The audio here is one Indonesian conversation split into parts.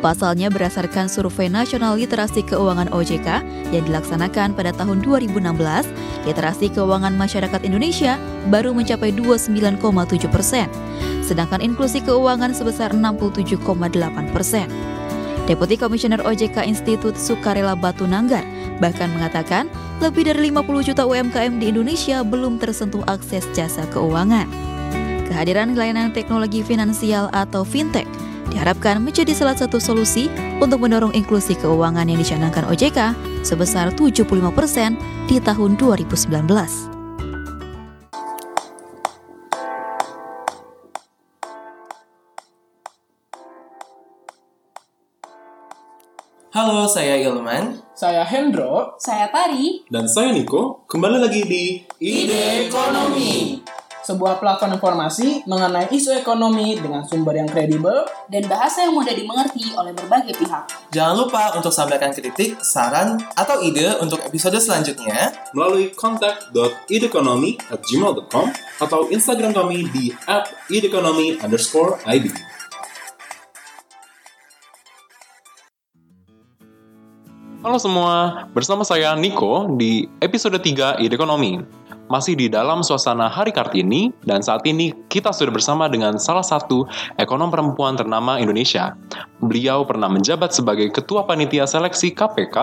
Pasalnya berdasarkan survei nasional literasi keuangan OJK yang dilaksanakan pada tahun 2016, literasi keuangan masyarakat Indonesia baru mencapai 29,7 persen, sedangkan inklusi keuangan sebesar 67,8 persen. Deputi Komisioner OJK Institut Sukarela Batu Nanggar bahkan mengatakan lebih dari 50 juta UMKM di Indonesia belum tersentuh akses jasa keuangan. Kehadiran layanan teknologi finansial atau fintech diharapkan menjadi salah satu solusi untuk mendorong inklusi keuangan yang dicanangkan OJK sebesar 75% di tahun 2019. Halo, saya Ilman. Saya Hendro. Saya Tari. Dan saya Niko. Kembali lagi di Ide Ekonomi. Sebuah platform informasi mengenai isu ekonomi dengan sumber yang kredibel dan bahasa yang mudah dimengerti oleh berbagai pihak. Jangan lupa untuk sampaikan kritik, saran, atau ide untuk episode selanjutnya melalui contact.idekonomi@gmail.com atau Instagram kami di @idekonomi underscore id. Halo semua, bersama saya Niko di episode 3 Ide Ekonomi. Masih di dalam suasana Hari Kartini, dan saat ini kita sudah bersama dengan salah satu ekonom perempuan ternama Indonesia. Beliau pernah menjabat sebagai Ketua Panitia Seleksi KPK,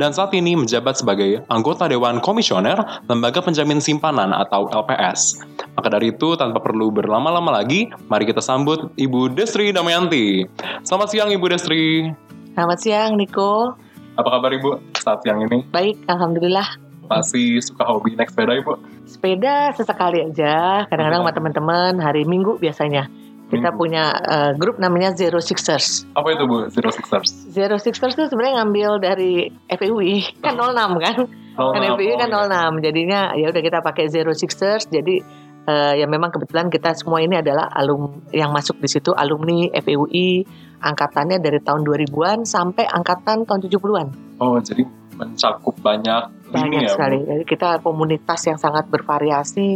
dan saat ini menjabat sebagai anggota Dewan Komisioner Lembaga Penjamin Simpanan atau LPS. Maka dari itu, tanpa perlu berlama-lama lagi, mari kita sambut Ibu Destri Damayanti. Selamat siang Ibu Destri. Selamat siang Niko. Apa kabar Ibu saat siang ini? Baik, Alhamdulillah. Masih suka hobi naik sepeda Ibu? Sepeda sesekali aja, kadang-kadang sama teman-teman, hari Minggu biasanya. Kita Minggu. punya uh, grup namanya Zero Sixers. Apa itu Bu, Zero Sixers? Zero Sixers itu sebenarnya ngambil dari FPUI, kan 06 kan? kan FPUI kan oh, iya. 06, jadinya ya udah kita pakai Zero Sixers, jadi uh, ya memang kebetulan kita semua ini adalah alum yang masuk di situ alumni FPUI angkatannya dari tahun 2000-an sampai angkatan tahun 70-an. Oh, jadi mencakup banyak banyak ya, sekali. Jadi kita komunitas yang sangat bervariasi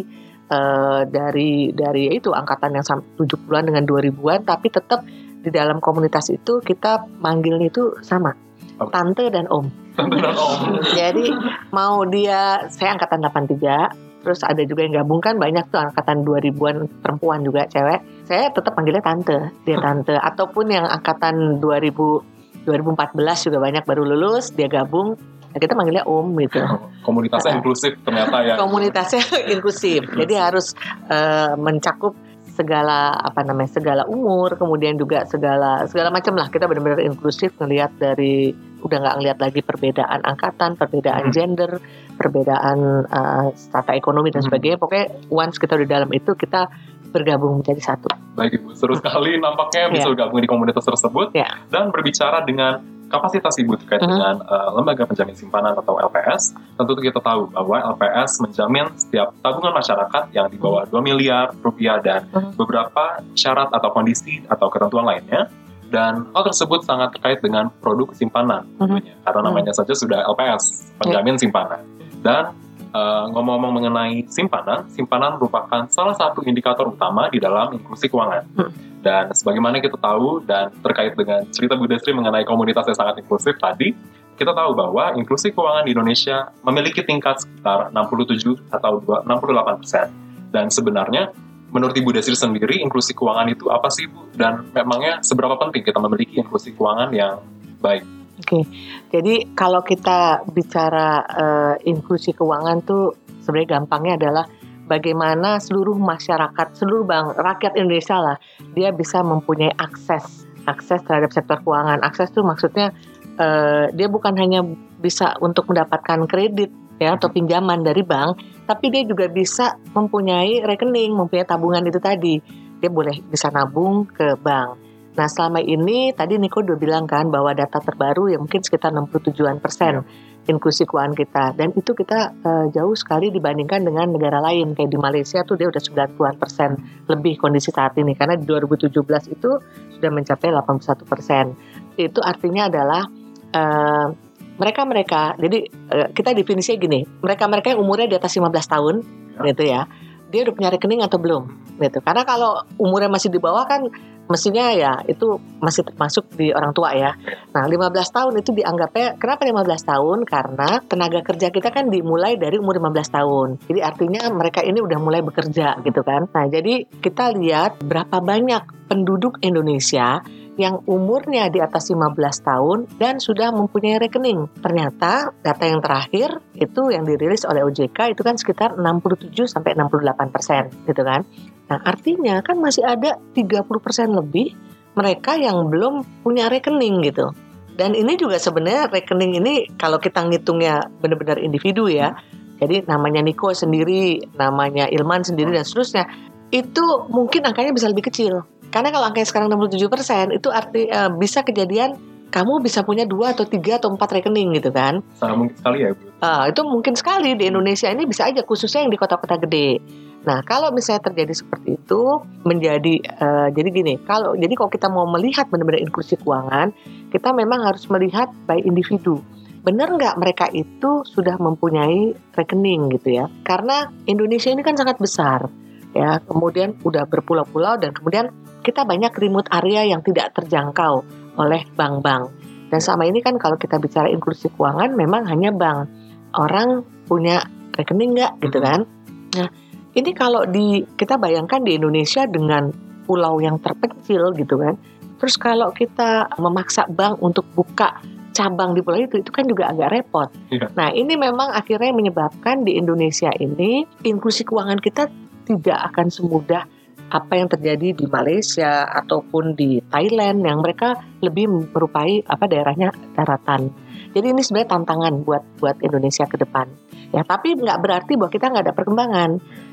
eh, dari dari itu angkatan yang sam- 70-an dengan 2000-an tapi tetap di dalam komunitas itu kita manggilnya itu sama. Apa? Tante dan Om. Tante dan Om. Jadi mau dia saya angkatan 83 Terus ada juga yang gabung kan banyak tuh angkatan 2000-an perempuan juga cewek. Saya tetap panggilnya tante, dia tante. Ataupun yang angkatan 2000 2014 juga banyak baru lulus, dia gabung. Nah, kita manggilnya Om gitu Komunitasnya inklusif ternyata ya. komunitasnya inklusif. Jadi harus eh, mencakup segala apa namanya segala umur, kemudian juga segala segala macam lah. Kita benar-benar inklusif ngelihat dari udah nggak ngelihat lagi perbedaan angkatan, perbedaan Hmm. gender, perbedaan eh, strata ekonomi dan Hmm. sebagainya. Pokoknya once kita di dalam itu kita bergabung menjadi satu. Baik Ibu, seru sekali nampaknya bisa Iya. bergabung di komunitas tersebut Iya. dan berbicara dengan kapasitas Ibu terkait Mhm. dengan eh, lembaga penjamin simpanan atau LPS. Tentu kita tahu bahwa LPS menjamin setiap tabungan masyarakat yang di bawah 2 miliar rupiah dan Mhm. beberapa syarat atau kondisi atau ketentuan lainnya. Dan hal tersebut sangat terkait dengan produk simpanan Mhm. tentunya. Karena Mhm. namanya saja sudah LPS, penjamin simpanan. Dan eh, ngomong-ngomong mengenai simpanan, simpanan merupakan salah satu indikator utama di dalam inklusi keuangan. Hmm. Dan sebagaimana kita tahu dan terkait dengan cerita Bu Destri mengenai komunitas yang sangat inklusif tadi, kita tahu bahwa inklusi keuangan di Indonesia memiliki tingkat sekitar 67 atau 2 68 persen. Dan sebenarnya menurut Ibu Destri sendiri inklusi keuangan itu apa sih Bu? Dan memangnya seberapa penting kita memiliki inklusi keuangan yang baik? Oke, jadi kalau kita bicara eh, inklusi keuangan tuh sebenarnya gampangnya adalah bagaimana seluruh masyarakat, seluruh bang rakyat Indonesia lah, dia bisa mempunyai akses, akses terhadap sektor keuangan. Akses tuh maksudnya eh, dia bukan hanya bisa untuk mendapatkan kredit ya atau pinjaman dari bank, tapi dia juga bisa mempunyai rekening, mempunyai tabungan itu tadi. Dia boleh bisa nabung ke bank. Nah selama ini tadi Niko udah bilang kan bahwa data terbaru yang mungkin sekitar 67-an persen inklusi keuangan kita. Dan itu kita eh, jauh sekali dibandingkan dengan negara lain. Kayak di Malaysia tuh dia udah 90-an persen lebih kondisi saat ini. Karena di 2017 itu sudah mencapai 81 persen. Itu artinya adalah eh, mereka-mereka jadi eh, kita definisinya gini. Mereka-mereka yang umurnya di atas 15 tahun gitu ya dia udah punya rekening atau belum gitu. Karena kalau umurnya masih di bawah kan mestinya ya itu masih termasuk di orang tua ya. Nah, 15 tahun itu dianggapnya kenapa 15 tahun? Karena tenaga kerja kita kan dimulai dari umur 15 tahun. Jadi artinya mereka ini udah mulai bekerja gitu kan. Nah, jadi kita lihat berapa banyak penduduk Indonesia yang umurnya di atas 15 tahun dan sudah mempunyai rekening. Ternyata data yang terakhir itu yang dirilis oleh OJK itu kan sekitar 67 sampai 68 persen gitu kan. Nah artinya kan masih ada 30 persen lebih mereka yang belum punya rekening gitu. Dan ini juga sebenarnya rekening ini kalau kita ngitungnya benar-benar individu ya. Jadi namanya Niko sendiri, namanya Ilman sendiri dan seterusnya. Itu mungkin angkanya bisa lebih kecil karena kalau angkanya sekarang 67% itu arti uh, bisa kejadian kamu bisa punya dua atau tiga atau empat rekening gitu kan? Sangat mungkin sekali ya. Bu. Uh, itu mungkin sekali di Indonesia ini bisa aja khususnya yang di kota-kota gede. Nah kalau misalnya terjadi seperti itu menjadi uh, jadi gini kalau jadi kalau kita mau melihat benar-benar inklusi keuangan kita memang harus melihat by individu benar nggak mereka itu sudah mempunyai rekening gitu ya karena Indonesia ini kan sangat besar ya kemudian udah berpulau-pulau dan kemudian kita banyak remote area yang tidak terjangkau oleh bank-bank. Dan selama ini kan kalau kita bicara inklusi keuangan memang hanya bank. Orang punya rekening nggak gitu kan? Nah ini kalau di kita bayangkan di Indonesia dengan pulau yang terpencil gitu kan? Terus kalau kita memaksa bank untuk buka cabang di pulau itu itu kan juga agak repot. Iya. Nah ini memang akhirnya menyebabkan di Indonesia ini inklusi keuangan kita tidak akan semudah apa yang terjadi di Malaysia ataupun di Thailand yang mereka lebih merupai apa daerahnya daratan. Jadi ini sebenarnya tantangan buat buat Indonesia ke depan. Ya, tapi nggak berarti bahwa kita nggak ada perkembangan.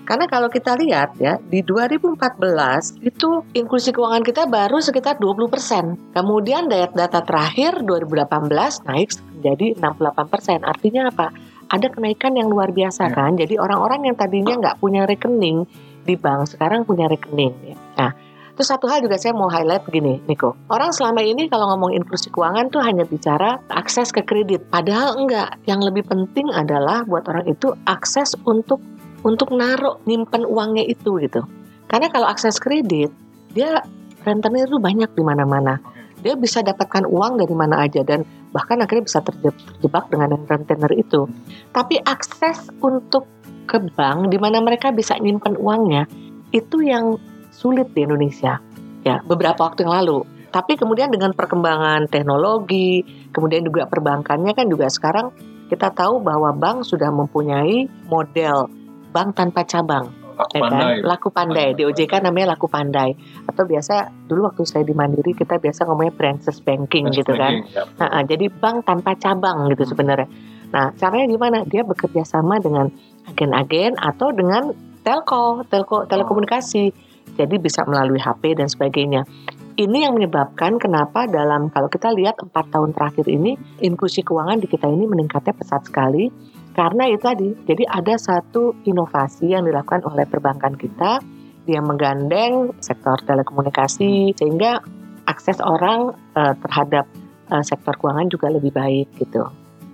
Karena kalau kita lihat ya, di 2014 itu inklusi keuangan kita baru sekitar 20%. Kemudian data terakhir 2018 naik menjadi 68%. Artinya apa? ada kenaikan yang luar biasa ya. kan. Jadi orang-orang yang tadinya nggak punya rekening di bank sekarang punya rekening. Ya. Nah, terus satu hal juga saya mau highlight begini, Niko. Orang selama ini kalau ngomong inklusi keuangan tuh hanya bicara akses ke kredit. Padahal enggak. Yang lebih penting adalah buat orang itu akses untuk untuk naruh nyimpen uangnya itu gitu. Karena kalau akses kredit, dia rentenir itu banyak di mana-mana. Dia bisa dapatkan uang dari mana aja dan bahkan akhirnya bisa terjebak dengan rentenir itu. Tapi akses untuk ke bank di mana mereka bisa nyimpan uangnya itu yang sulit di Indonesia ya beberapa waktu yang lalu. Tapi kemudian dengan perkembangan teknologi, kemudian juga perbankannya kan juga sekarang kita tahu bahwa bank sudah mempunyai model bank tanpa cabang laku ya kan? pandai. Laku pandai. Di OJK namanya laku pandai. Atau biasa dulu waktu saya di Mandiri kita biasa ngomongnya branches banking Branch gitu kan. banking, ya. Nah, ah, jadi bank tanpa cabang gitu sebenarnya. Nah, caranya gimana? Dia bekerja sama dengan agen-agen atau dengan telco, telco telekomunikasi. Jadi bisa melalui HP dan sebagainya. Ini yang menyebabkan kenapa dalam kalau kita lihat empat tahun terakhir ini inklusi keuangan di kita ini meningkatnya pesat sekali karena itu tadi. Jadi ada satu inovasi yang dilakukan oleh perbankan kita dia menggandeng sektor telekomunikasi sehingga akses orang uh, terhadap uh, sektor keuangan juga lebih baik gitu.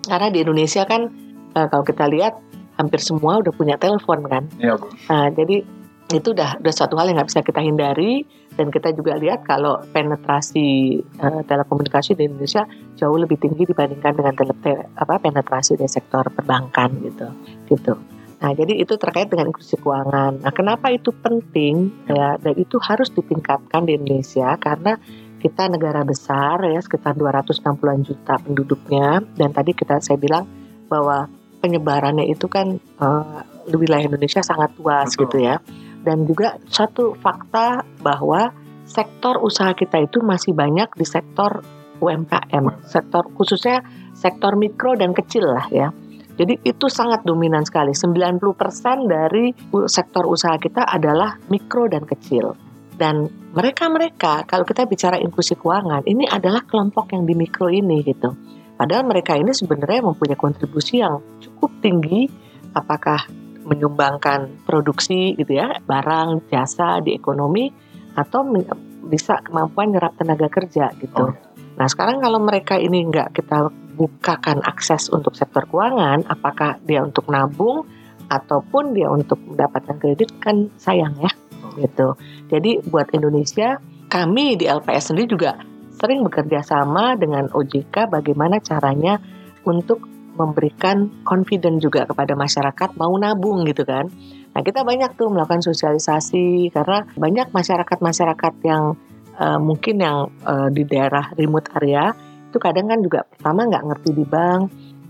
Karena di Indonesia kan uh, kalau kita lihat hampir semua udah punya telepon kan. Iya, Bu. Nah, jadi itu udah udah suatu hal yang nggak bisa kita hindari dan kita juga lihat kalau penetrasi uh, telekomunikasi di Indonesia jauh lebih tinggi dibandingkan dengan tele, te- apa penetrasi di sektor perbankan gitu gitu. Nah, jadi itu terkait dengan inklusi keuangan. Nah, kenapa itu penting ya dan itu harus ditingkatkan di Indonesia karena kita negara besar ya sekitar 260-an juta penduduknya dan tadi kita saya bilang bahwa penyebarannya itu kan uh, di wilayah Indonesia sangat luas Betul. gitu ya. Dan juga satu fakta bahwa sektor usaha kita itu masih banyak di sektor UMKM, sektor khususnya sektor mikro dan kecil lah ya. Jadi itu sangat dominan sekali. 90% dari sektor usaha kita adalah mikro dan kecil. Dan mereka-mereka kalau kita bicara inklusi keuangan, ini adalah kelompok yang di mikro ini gitu. Padahal mereka ini sebenarnya mempunyai kontribusi yang cukup tinggi apakah menyumbangkan produksi gitu ya, barang, jasa di ekonomi atau bisa kemampuan nyerap tenaga kerja gitu. Oh. Nah, sekarang kalau mereka ini nggak kita bukakan akses untuk sektor keuangan, apakah dia untuk nabung ataupun dia untuk mendapatkan kredit kan sayang ya gitu. Jadi buat Indonesia kami di LPS sendiri juga sering bekerja sama dengan OJK bagaimana caranya untuk memberikan confident juga kepada masyarakat mau nabung gitu kan. Nah kita banyak tuh melakukan sosialisasi karena banyak masyarakat-masyarakat yang uh, mungkin yang uh, di daerah remote area itu kadang kan juga pertama nggak ngerti di bank,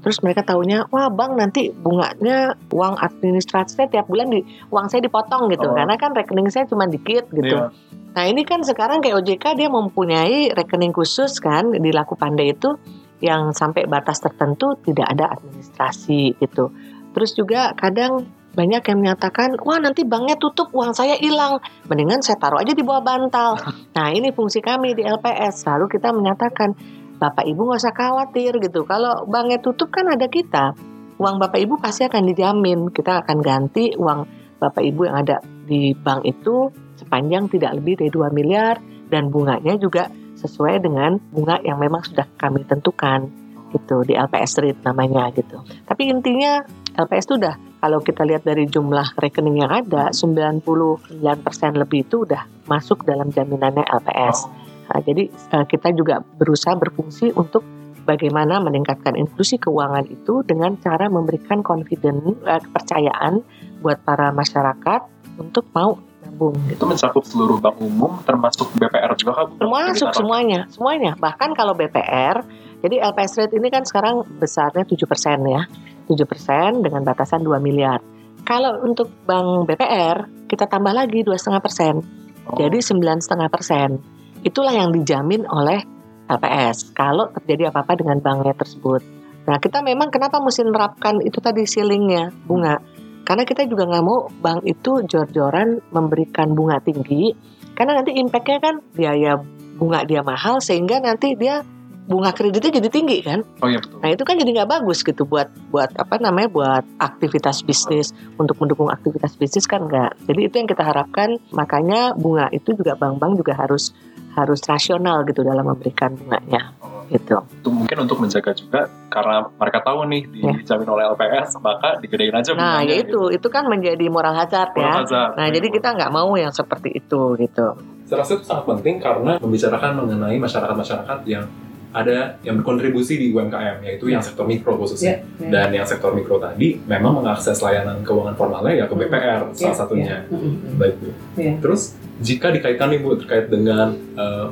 terus mereka taunya wah bank nanti bunganya uang administrasinya tiap bulan di uang saya dipotong gitu Oh. karena kan rekening saya cuma dikit gitu. Iya. Nah ini kan sekarang kayak OJK dia mempunyai rekening khusus kan di Laku Pandai itu yang sampai batas tertentu tidak ada administrasi gitu. Terus juga kadang banyak yang menyatakan, wah nanti banknya tutup, uang saya hilang. Mendingan saya taruh aja di bawah bantal. Nah ini fungsi kami di LPS. Lalu kita menyatakan, Bapak Ibu nggak usah khawatir gitu. Kalau banknya tutup kan ada kita. Uang Bapak Ibu pasti akan dijamin. Kita akan ganti uang Bapak Ibu yang ada di bank itu sepanjang tidak lebih dari 2 miliar dan bunganya juga sesuai dengan bunga yang memang sudah kami tentukan gitu di LPS rate namanya gitu. Tapi intinya LPS itu udah kalau kita lihat dari jumlah rekening yang ada 99% lebih itu udah masuk dalam jaminannya LPS. Nah, jadi eh, kita juga berusaha berfungsi untuk bagaimana meningkatkan inklusi keuangan itu dengan cara memberikan confidence eh, kepercayaan buat para masyarakat untuk mau nabung gitu. Itu mencakup seluruh bank umum termasuk BPR juga kan? Termasuk semuanya, semuanya. Bahkan kalau BPR, jadi LPS rate ini kan sekarang besarnya 7% ya. 7% dengan batasan 2 miliar. Kalau untuk bank BPR, kita tambah lagi 2,5 persen. Oh. Jadi 9,5 persen. Itulah yang dijamin oleh LPS kalau terjadi apa-apa dengan banknya tersebut. Nah kita memang kenapa mesti menerapkan itu tadi ceilingnya bunga? Karena kita juga nggak mau bank itu jor-joran memberikan bunga tinggi, karena nanti impactnya kan biaya bunga dia mahal sehingga nanti dia bunga kreditnya jadi tinggi kan? Oh iya betul. Nah itu kan jadi nggak bagus gitu buat buat apa namanya buat aktivitas bisnis untuk mendukung aktivitas bisnis kan nggak. Jadi itu yang kita harapkan makanya bunga itu juga bank-bank juga harus harus rasional gitu dalam memberikan bunganya gitu. Itu mungkin untuk menjaga juga karena mereka tahu nih Ya. dijamin oleh LPS maka digedein aja Nah ya itu itu kan menjadi moral hazard Moral ya. hazard. Nah jadi kita nggak mau yang seperti itu gitu. Saya rasa itu sangat penting karena membicarakan mengenai masyarakat-masyarakat yang ada yang berkontribusi di UMKM yaitu yang sektor mikro khususnya Ya, ya. dan yang sektor mikro tadi memang mengakses layanan keuangan formalnya ya ke BPR salah Ya, satunya Mm-mm. baik bu Iya. terus jika dikaitkan nih bu terkait dengan eh,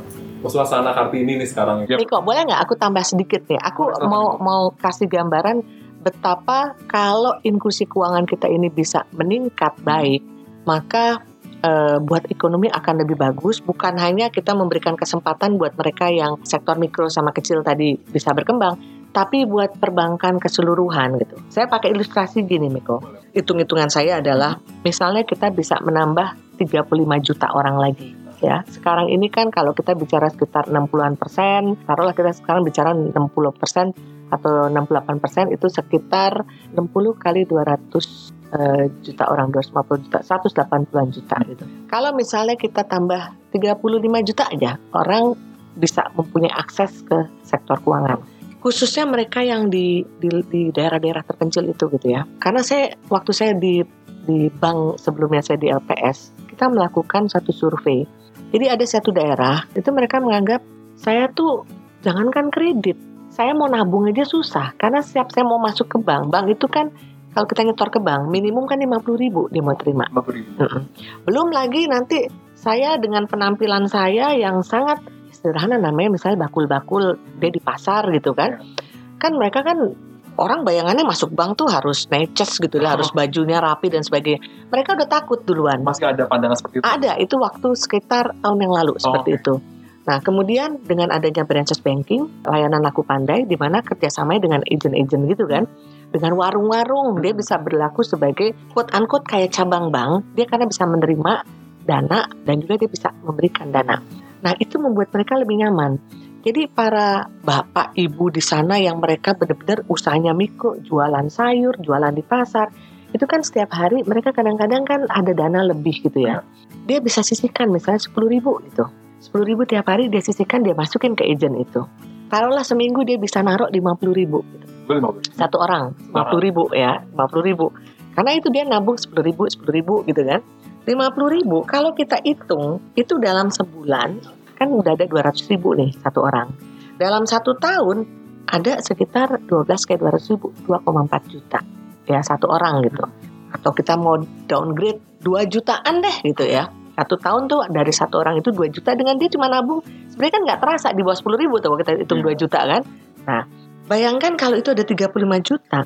suasana kartini nih sekarang Yap. Niko boleh nggak aku tambah sedikit ya? Aku mau mau kasih gambaran betapa kalau inklusi keuangan kita ini bisa meningkat baik, maka eh, buat ekonomi akan lebih bagus. Bukan hanya kita memberikan kesempatan buat mereka yang sektor mikro sama kecil tadi bisa berkembang, tapi buat perbankan keseluruhan gitu. Saya pakai ilustrasi gini, Miko. Hitung-hitungan saya adalah misalnya kita bisa menambah 35 juta orang lagi ya. Sekarang ini kan kalau kita bicara sekitar 60-an persen, taruhlah kita sekarang bicara 60 persen atau 68 persen itu sekitar 60 kali 200 eh, juta orang 250 juta 180-an juta gitu. Kalau misalnya kita tambah 35 juta aja orang bisa mempunyai akses ke sektor keuangan khususnya mereka yang di di, di daerah-daerah terpencil itu gitu ya karena saya waktu saya di di bank sebelumnya saya di LPS kita melakukan satu survei jadi ada satu daerah itu mereka menganggap saya tuh jangankan kredit saya mau nabung aja susah karena setiap saya mau masuk ke bank bank itu kan kalau kita nyetor ke bank minimum kan 50 ribu dia mau terima 50 ribu. Mm-mm. Belum lagi nanti saya dengan penampilan saya yang sangat sederhana namanya misalnya bakul-bakul dia di pasar gitu kan. Kan mereka kan orang bayangannya masuk bank tuh harus neces gitu lah, harus bajunya rapi dan sebagainya. Mereka udah takut duluan. Masih ada pandangan seperti itu. Ada itu waktu sekitar tahun yang lalu seperti oke. itu. Nah kemudian dengan adanya branches banking, layanan laku pandai, di mana kerjasamanya dengan agent-agent gitu kan, dengan warung-warung dia bisa berlaku sebagai quote unquote kayak cabang bank, dia karena bisa menerima dana dan juga dia bisa memberikan dana. Nah itu membuat mereka lebih nyaman. Jadi para bapak ibu di sana yang mereka benar-benar usahanya mikro, jualan sayur, jualan di pasar, itu kan setiap hari mereka kadang-kadang kan ada dana lebih gitu ya. Dia bisa sisihkan misalnya 10 ribu gitu. 10 ribu tiap hari dia sisihkan dia masukin ke agent itu. Taruhlah seminggu dia bisa naruh 50 ribu gitu. Gue 50 ribu. satu orang 50 ribu ya 50 ribu Karena itu dia nabung 10 ribu, 10 ribu gitu kan. 50 ribu, kalau kita hitung, itu dalam sebulan, kan udah ada 200 ribu nih satu orang. Dalam satu tahun, ada sekitar 12 kayak 200 ribu, 2,4 juta. Ya, satu orang gitu. Atau kita mau downgrade 2 jutaan deh gitu ya. Satu tahun tuh dari satu orang itu 2 juta dengan dia cuma nabung. Sebenarnya kan nggak terasa di bawah 10 ribu tuh kalau kita hitung 2 juta kan. Nah, bayangkan kalau itu ada 35 juta,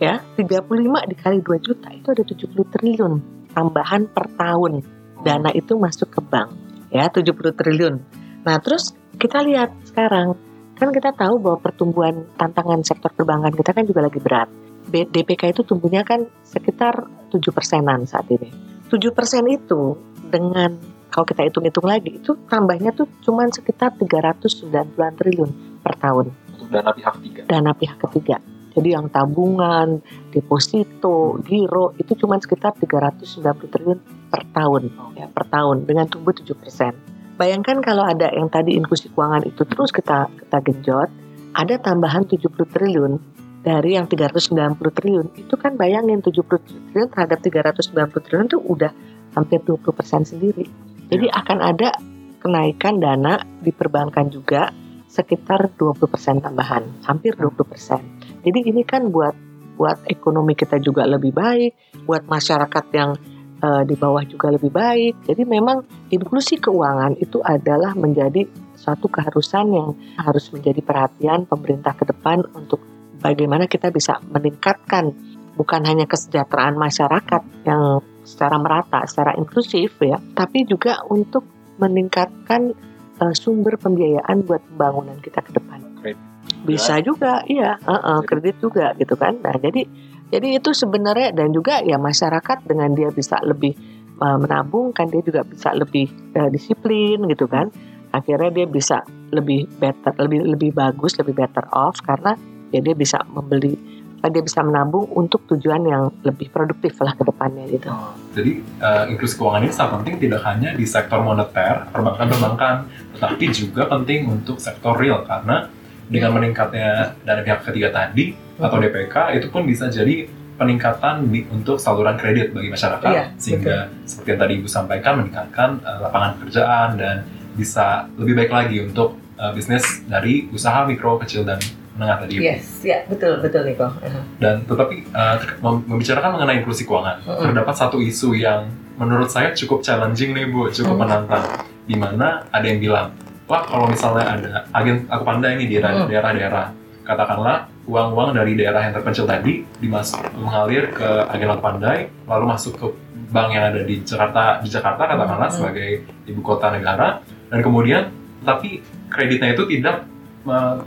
ya 35 dikali 2 juta itu ada 70 triliun tambahan per tahun dana itu masuk ke bank ya 70 triliun nah terus kita lihat sekarang kan kita tahu bahwa pertumbuhan tantangan sektor perbankan kita kan juga lagi berat DPK itu tumbuhnya kan sekitar 7 persenan saat ini 7 persen itu dengan kalau kita hitung-hitung lagi itu tambahnya tuh cuman sekitar 390 triliun per tahun dana pihak ketiga. dana pihak ketiga. Jadi yang tabungan, deposito, giro itu cuma sekitar 390 triliun per tahun ya per tahun dengan tumbuh 7 persen. Bayangkan kalau ada yang tadi inklusi keuangan itu terus kita kita genjot, ada tambahan 70 triliun dari yang 390 triliun itu kan bayangin 70 triliun terhadap 390 triliun itu udah hampir 20 persen sendiri. Jadi akan ada kenaikan dana di perbankan juga sekitar 20% tambahan, hampir 20%. Jadi ini kan buat buat ekonomi kita juga lebih baik, buat masyarakat yang eh, di bawah juga lebih baik. Jadi memang inklusi keuangan itu adalah menjadi suatu keharusan yang harus menjadi perhatian pemerintah ke depan untuk bagaimana kita bisa meningkatkan bukan hanya kesejahteraan masyarakat yang secara merata, secara inklusif ya, tapi juga untuk meningkatkan uh, sumber pembiayaan buat pembangunan kita ke depan. Kredit. Bisa juga, iya, uh, uh, kredit juga gitu kan. Nah, jadi jadi itu sebenarnya dan juga ya masyarakat dengan dia bisa lebih uh, menabung kan dia juga bisa lebih uh, disiplin gitu kan. Akhirnya dia bisa lebih better, lebih lebih bagus, lebih better off karena ya dia bisa membeli dia bisa menabung untuk tujuan yang lebih produktif lah ke depannya gitu. Oh, jadi eh, inklusi keuangan ini sangat penting tidak hanya di sektor moneter, perbankan-perbankan, tetapi juga penting untuk sektor real karena dengan meningkatnya dana pihak ketiga tadi atau DPK itu pun bisa jadi peningkatan di, untuk saluran kredit bagi masyarakat Iya, sehingga seperti yang tadi Ibu sampaikan meningkatkan eh, lapangan pekerjaan dan bisa lebih baik lagi untuk eh, bisnis dari usaha mikro, kecil dan menengah tadi Ibu. Yes, ya betul betul Niko. Dan tetapi uh, membicarakan mengenai inklusi keuangan, Mm-mm. terdapat satu isu yang menurut saya cukup challenging nih Bu, cukup Mm. menantang. Di mana ada yang bilang, wah kalau misalnya ada agen aku pandai nih di daerah- Mm. daerah-daerah, katakanlah uang-uang dari daerah yang terpencil tadi dimas mengalir ke agen aku pandai, lalu masuk ke bank yang ada di Jakarta, di Jakarta katakanlah Mm. sebagai ibu kota negara, dan kemudian tapi kreditnya itu tidak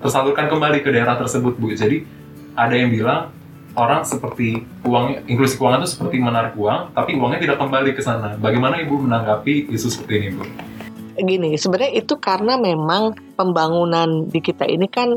tersalurkan kembali ke daerah tersebut Bu. Jadi ada yang bilang orang seperti uang inklusi keuangan itu seperti menarik uang, tapi uangnya tidak kembali ke sana. Bagaimana ibu menanggapi isu seperti ini, bu? Gini, sebenarnya itu karena memang pembangunan di kita ini kan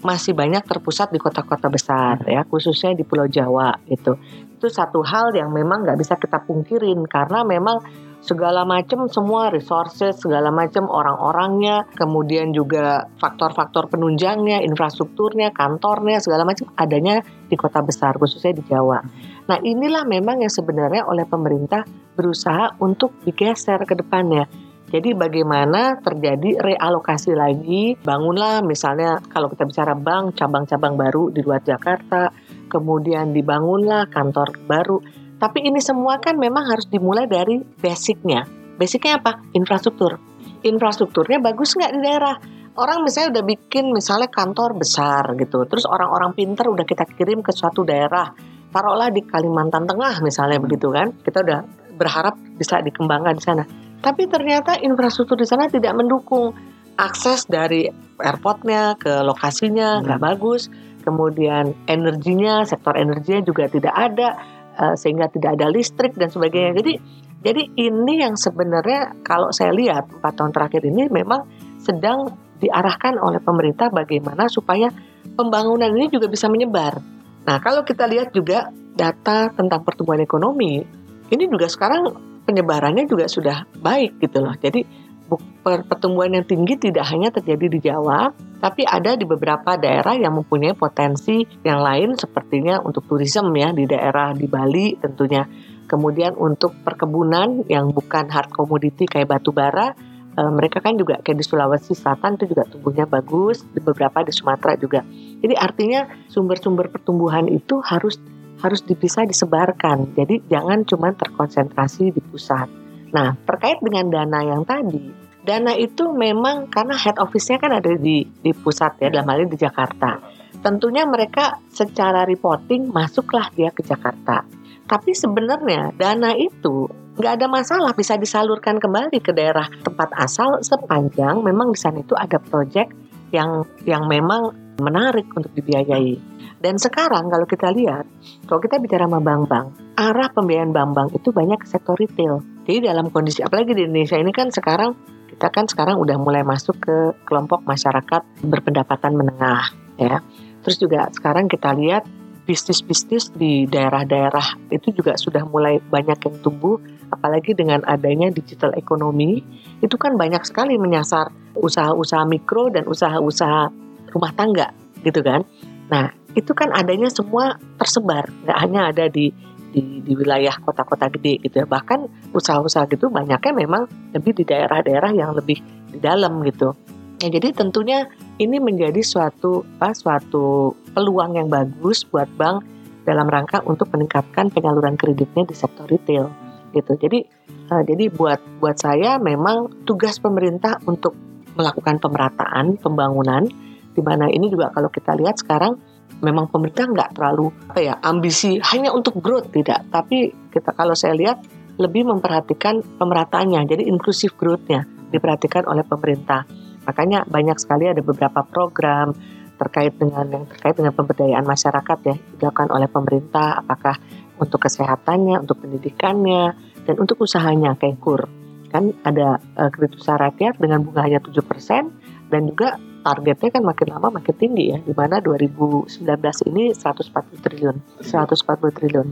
masih banyak terpusat di kota-kota besar ya, khususnya di Pulau Jawa gitu. Itu satu hal yang memang nggak bisa kita pungkirin karena memang segala macam semua resources, segala macam orang-orangnya, kemudian juga faktor-faktor penunjangnya, infrastrukturnya, kantornya, segala macam adanya di kota besar, khususnya di Jawa. Nah inilah memang yang sebenarnya oleh pemerintah berusaha untuk digeser ke depannya. Jadi bagaimana terjadi realokasi lagi, bangunlah misalnya kalau kita bicara bank, cabang-cabang baru di luar Jakarta, kemudian dibangunlah kantor baru. Tapi ini semua kan memang harus dimulai dari basicnya. Basicnya apa? Infrastruktur. Infrastrukturnya bagus nggak di daerah? Orang misalnya udah bikin misalnya kantor besar gitu, terus orang-orang pinter udah kita kirim ke suatu daerah, taruhlah di Kalimantan Tengah misalnya begitu kan, kita udah berharap bisa dikembangkan di sana. Tapi ternyata infrastruktur di sana tidak mendukung akses dari airportnya ke lokasinya nggak bagus, kemudian energinya, sektor energinya juga tidak ada, eh, sehingga tidak ada listrik dan sebagainya. Jadi jadi ini yang sebenarnya kalau saya lihat empat tahun terakhir ini memang sedang diarahkan oleh pemerintah bagaimana supaya pembangunan ini juga bisa menyebar. Nah kalau kita lihat juga data tentang pertumbuhan ekonomi, ini juga sekarang penyebarannya juga sudah baik gitu loh. Jadi Bu- per- Pertumbuhan yang tinggi tidak hanya terjadi di Jawa, tapi ada di beberapa daerah yang mempunyai potensi yang lain sepertinya untuk turisme ya di daerah di Bali tentunya. Kemudian untuk perkebunan yang bukan hard commodity kayak batu bara, eh, mereka kan juga kayak di Sulawesi Selatan itu juga tumbuhnya bagus, di beberapa di Sumatera juga. Jadi artinya sumber-sumber pertumbuhan itu harus harus bisa disebarkan. Jadi jangan cuma terkonsentrasi di pusat. Nah, terkait dengan dana yang tadi, dana itu memang karena head office-nya kan ada di di pusat ya, dalam hal ini di Jakarta. Tentunya mereka secara reporting masuklah dia ke Jakarta. Tapi sebenarnya dana itu nggak ada masalah bisa disalurkan kembali ke daerah tempat asal sepanjang memang di sana itu ada proyek yang yang memang menarik untuk dibiayai. Dan sekarang kalau kita lihat, kalau kita bicara sama bank-bank, arah pembiayaan bank-bank itu banyak ke sektor retail. Jadi dalam kondisi apalagi di Indonesia ini kan sekarang kita kan sekarang udah mulai masuk ke kelompok masyarakat berpendapatan menengah ya. Terus juga sekarang kita lihat bisnis-bisnis di daerah-daerah itu juga sudah mulai banyak yang tumbuh apalagi dengan adanya digital ekonomi itu kan banyak sekali menyasar usaha-usaha mikro dan usaha-usaha rumah tangga gitu kan. Nah, itu kan adanya semua tersebar, nggak hanya ada di di, di wilayah kota-kota gede gitu ya. Bahkan usaha-usaha gitu banyaknya memang lebih di daerah-daerah yang lebih di dalam gitu. Ya, jadi tentunya ini menjadi suatu apa, suatu peluang yang bagus buat bank dalam rangka untuk meningkatkan penyaluran kreditnya di sektor retail gitu. Jadi uh, jadi buat buat saya memang tugas pemerintah untuk melakukan pemerataan pembangunan di mana ini juga kalau kita lihat sekarang memang pemerintah nggak terlalu apa ya ambisi hanya untuk growth tidak. Tapi kita kalau saya lihat lebih memperhatikan pemerataannya. Jadi inklusif growth-nya diperhatikan oleh pemerintah. Makanya banyak sekali ada beberapa program terkait dengan yang terkait dengan pemberdayaan masyarakat ya dilakukan oleh pemerintah. Apakah untuk kesehatannya untuk pendidikannya dan untuk usahanya kayak kur kan ada uh, kredit usaha rakyat dengan bunga hanya 7% dan juga targetnya kan makin lama makin tinggi ya di mana 2019 ini 140 triliun 140 triliun.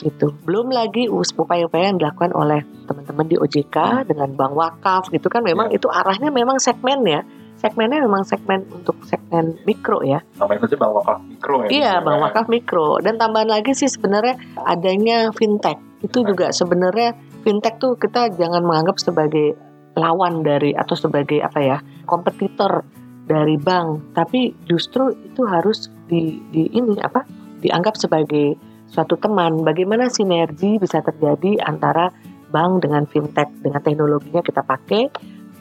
Itu. Belum lagi upaya-upaya yang dilakukan oleh teman-teman di OJK dengan bank wakaf gitu kan. Memang itu arahnya memang segmen ya. Segmennya memang segmen untuk segmen mikro ya. Namanya saja bank wakaf mikro ya. Iya, bank wakaf mikro. Dan tambahan lagi sih sebenarnya adanya fintech. Itu juga sebenarnya fintech tuh kita jangan menganggap sebagai lawan dari atau sebagai apa ya, kompetitor dari bank, tapi justru itu harus di, di ini apa? dianggap sebagai suatu teman. Bagaimana sinergi bisa terjadi antara bank dengan fintech dengan teknologinya kita pakai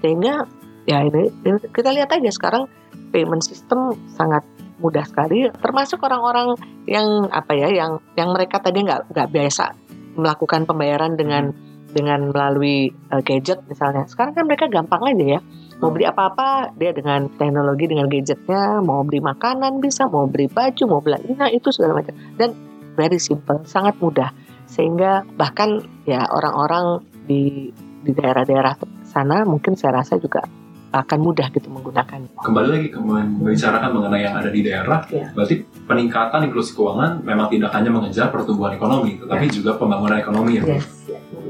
sehingga ya ini, kita lihat aja sekarang payment system sangat mudah sekali termasuk orang-orang yang apa ya yang yang mereka tadi nggak nggak biasa melakukan pembayaran dengan dengan melalui uh, gadget misalnya sekarang kan mereka gampang aja ya mau beli apa-apa dia dengan teknologi dengan gadgetnya mau beli makanan bisa mau beli baju mau beli nah itu segala macam dan very simple sangat mudah sehingga bahkan ya orang-orang di di daerah-daerah sana mungkin saya rasa juga akan mudah gitu menggunakan Kembali lagi ke membicarakan mengenai yang ada di daerah, Iya. berarti peningkatan inklusi keuangan memang tidak hanya mengejar pertumbuhan ekonomi, tetapi juga pembangunan ekonomi ya. Yes.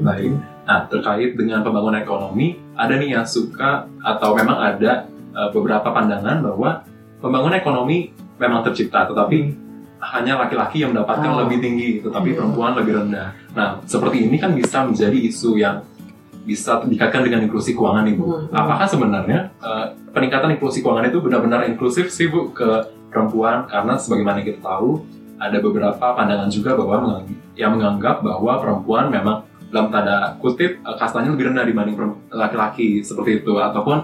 Baik. Nah, terkait dengan pembangunan ekonomi, ada nih yang suka atau memang ada uh, beberapa pandangan bahwa pembangunan ekonomi memang tercipta, tetapi hanya laki-laki yang mendapatkan Oh. lebih tinggi, tetapi Hmm. perempuan lebih rendah. Nah, seperti ini kan bisa menjadi isu yang bisa dikaitkan dengan inklusi keuangan ibu. Hmm. Apakah sebenarnya uh, peningkatan inklusi keuangan itu benar-benar inklusif sih bu ke perempuan? Karena sebagaimana kita tahu ada beberapa pandangan juga bahwa yang menganggap bahwa perempuan memang dalam tanda kutip uh, kastanya lebih rendah dibanding laki-laki seperti itu ataupun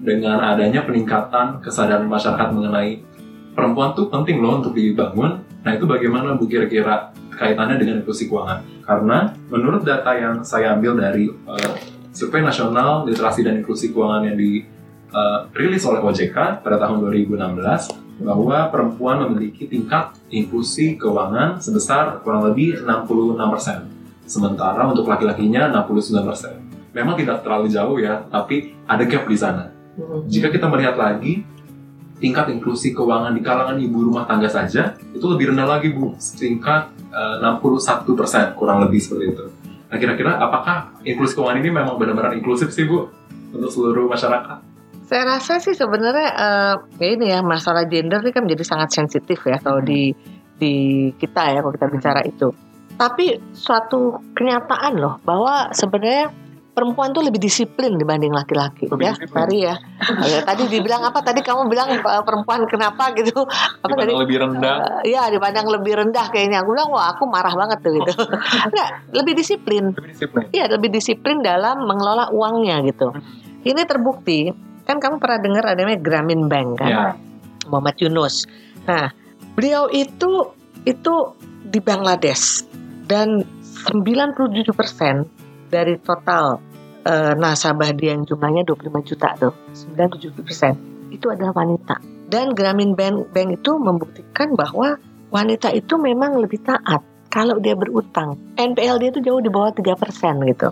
dengan adanya peningkatan kesadaran masyarakat mengenai perempuan tuh penting loh untuk dibangun. Nah itu bagaimana bu kira-kira kaitannya dengan inklusi keuangan? Karena menurut data yang saya ambil dari uh, survei nasional literasi dan inklusi keuangan yang dirilis oleh OJK pada tahun 2016 bahwa perempuan memiliki tingkat inklusi keuangan sebesar kurang lebih 66%. Sementara untuk laki-lakinya 69%. Memang tidak terlalu jauh ya, tapi ada gap di sana. Jika kita melihat lagi tingkat inklusi keuangan di kalangan ibu rumah tangga saja itu lebih rendah lagi bu, tingkat eh, 61% kurang lebih seperti itu. Nah kira-kira apakah inklusi keuangan ini memang benar-benar inklusif sih bu? untuk seluruh masyarakat? Saya rasa sih sebenarnya ya ini ya masalah gender ini kan menjadi sangat sensitif ya kalau di di kita ya kalau kita bicara itu. Tapi suatu kenyataan loh bahwa sebenarnya perempuan tuh lebih disiplin dibanding laki-laki Lebih ya. disiplin. Tadi ya. Oh, ya, tadi dibilang apa? Tadi kamu bilang perempuan kenapa gitu? Apa tadi? Lebih rendah. Eh, Iya dipandang lebih rendah kayaknya. Aku bilang wah aku marah banget tuh gitu. Lebih disiplin. Lebih disiplin. Iya lebih disiplin dalam mengelola uangnya gitu. Ini terbukti kan kamu pernah dengar ada namanya Grameen Bank kan, Ya. Muhammad Yunus. Nah beliau itu itu di Bangladesh dan 97% dari total eh, nasabah dia yang jumlahnya 25 juta tuh 97% itu adalah wanita. Dan Grameen Bank, Bank itu membuktikan bahwa wanita itu memang lebih taat kalau dia berutang. NPL dia itu jauh di bawah 3% gitu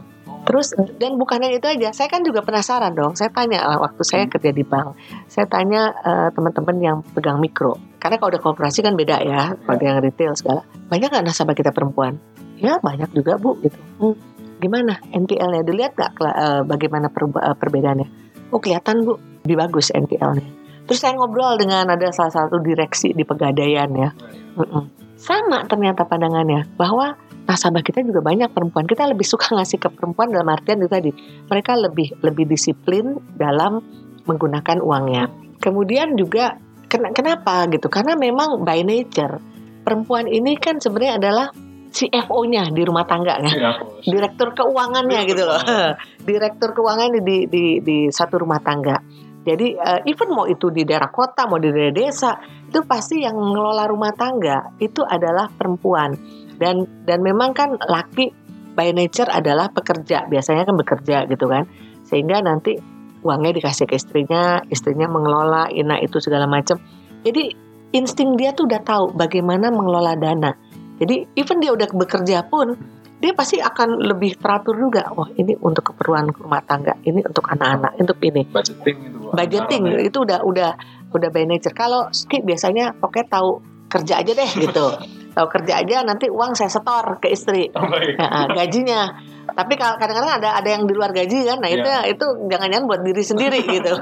Terus dan bukan hanya itu aja, saya kan juga penasaran dong. Saya tanya lah waktu saya kerja di bank, saya tanya eh, teman-teman yang pegang mikro. Karena kalau udah kooperasi kan beda ya, kalau yang retail segala. Banyak nggak nasabah kita perempuan? Ya banyak juga bu, gitu. Hmm, gimana NPL-nya? Dilihat nggak eh, bagaimana per- eh, perbedaannya? Oh kelihatan bu, lebih bagus NPL-nya. Terus saya ngobrol dengan ada salah satu direksi di pegadaian ya. Mm-mm. Sama ternyata pandangannya bahwa nasabah kita juga banyak perempuan. Kita lebih suka ngasih ke perempuan dalam artian itu tadi. Mereka lebih lebih disiplin dalam menggunakan uangnya. Kemudian juga ken- kenapa gitu? Karena memang by nature perempuan ini kan sebenarnya adalah CFO-nya di rumah tangga kan. Ya, Direktur keuangannya gitu loh. Direktur keuangan di di di satu rumah tangga. Jadi eh, even mau itu di daerah kota, mau di daerah desa, itu pasti yang mengelola rumah tangga itu adalah perempuan. Dan dan memang kan laki by nature adalah pekerja, biasanya kan bekerja gitu kan. Sehingga nanti uangnya dikasih ke istrinya, istrinya mengelola ina itu segala macam. Jadi insting dia tuh udah tahu bagaimana mengelola dana. Jadi even dia udah bekerja pun dia pasti akan lebih teratur juga. Wah ini untuk keperluan rumah tangga, ini untuk anak-anak, untuk ini. budgeting itu. Bu. Budgeting ya. itu udah udah udah by nature. Kalau Ski biasanya pokoknya tahu kerja aja deh gitu. tahu kerja aja nanti uang saya setor ke istri Oh, baik. Nah, gajinya. Tapi kalau kadang-kadang ada ada yang di luar gaji kan, nah itu Iya. itu jangan-jangan buat diri sendiri gitu.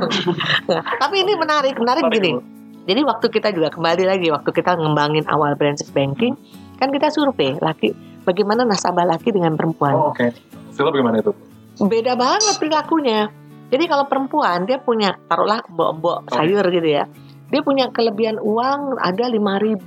Nah, tapi ini menarik, menarik Menarik, gini. Bu. Jadi waktu kita juga kembali lagi waktu kita ngembangin awal branches banking, kan kita survei laki bagaimana nasabah laki dengan perempuan. Oh, oke. Sila bagaimana itu? Beda banget perilakunya. Jadi kalau perempuan dia punya taruhlah mbok-mbok Oke. sayur gitu ya. Dia punya kelebihan uang ada 5000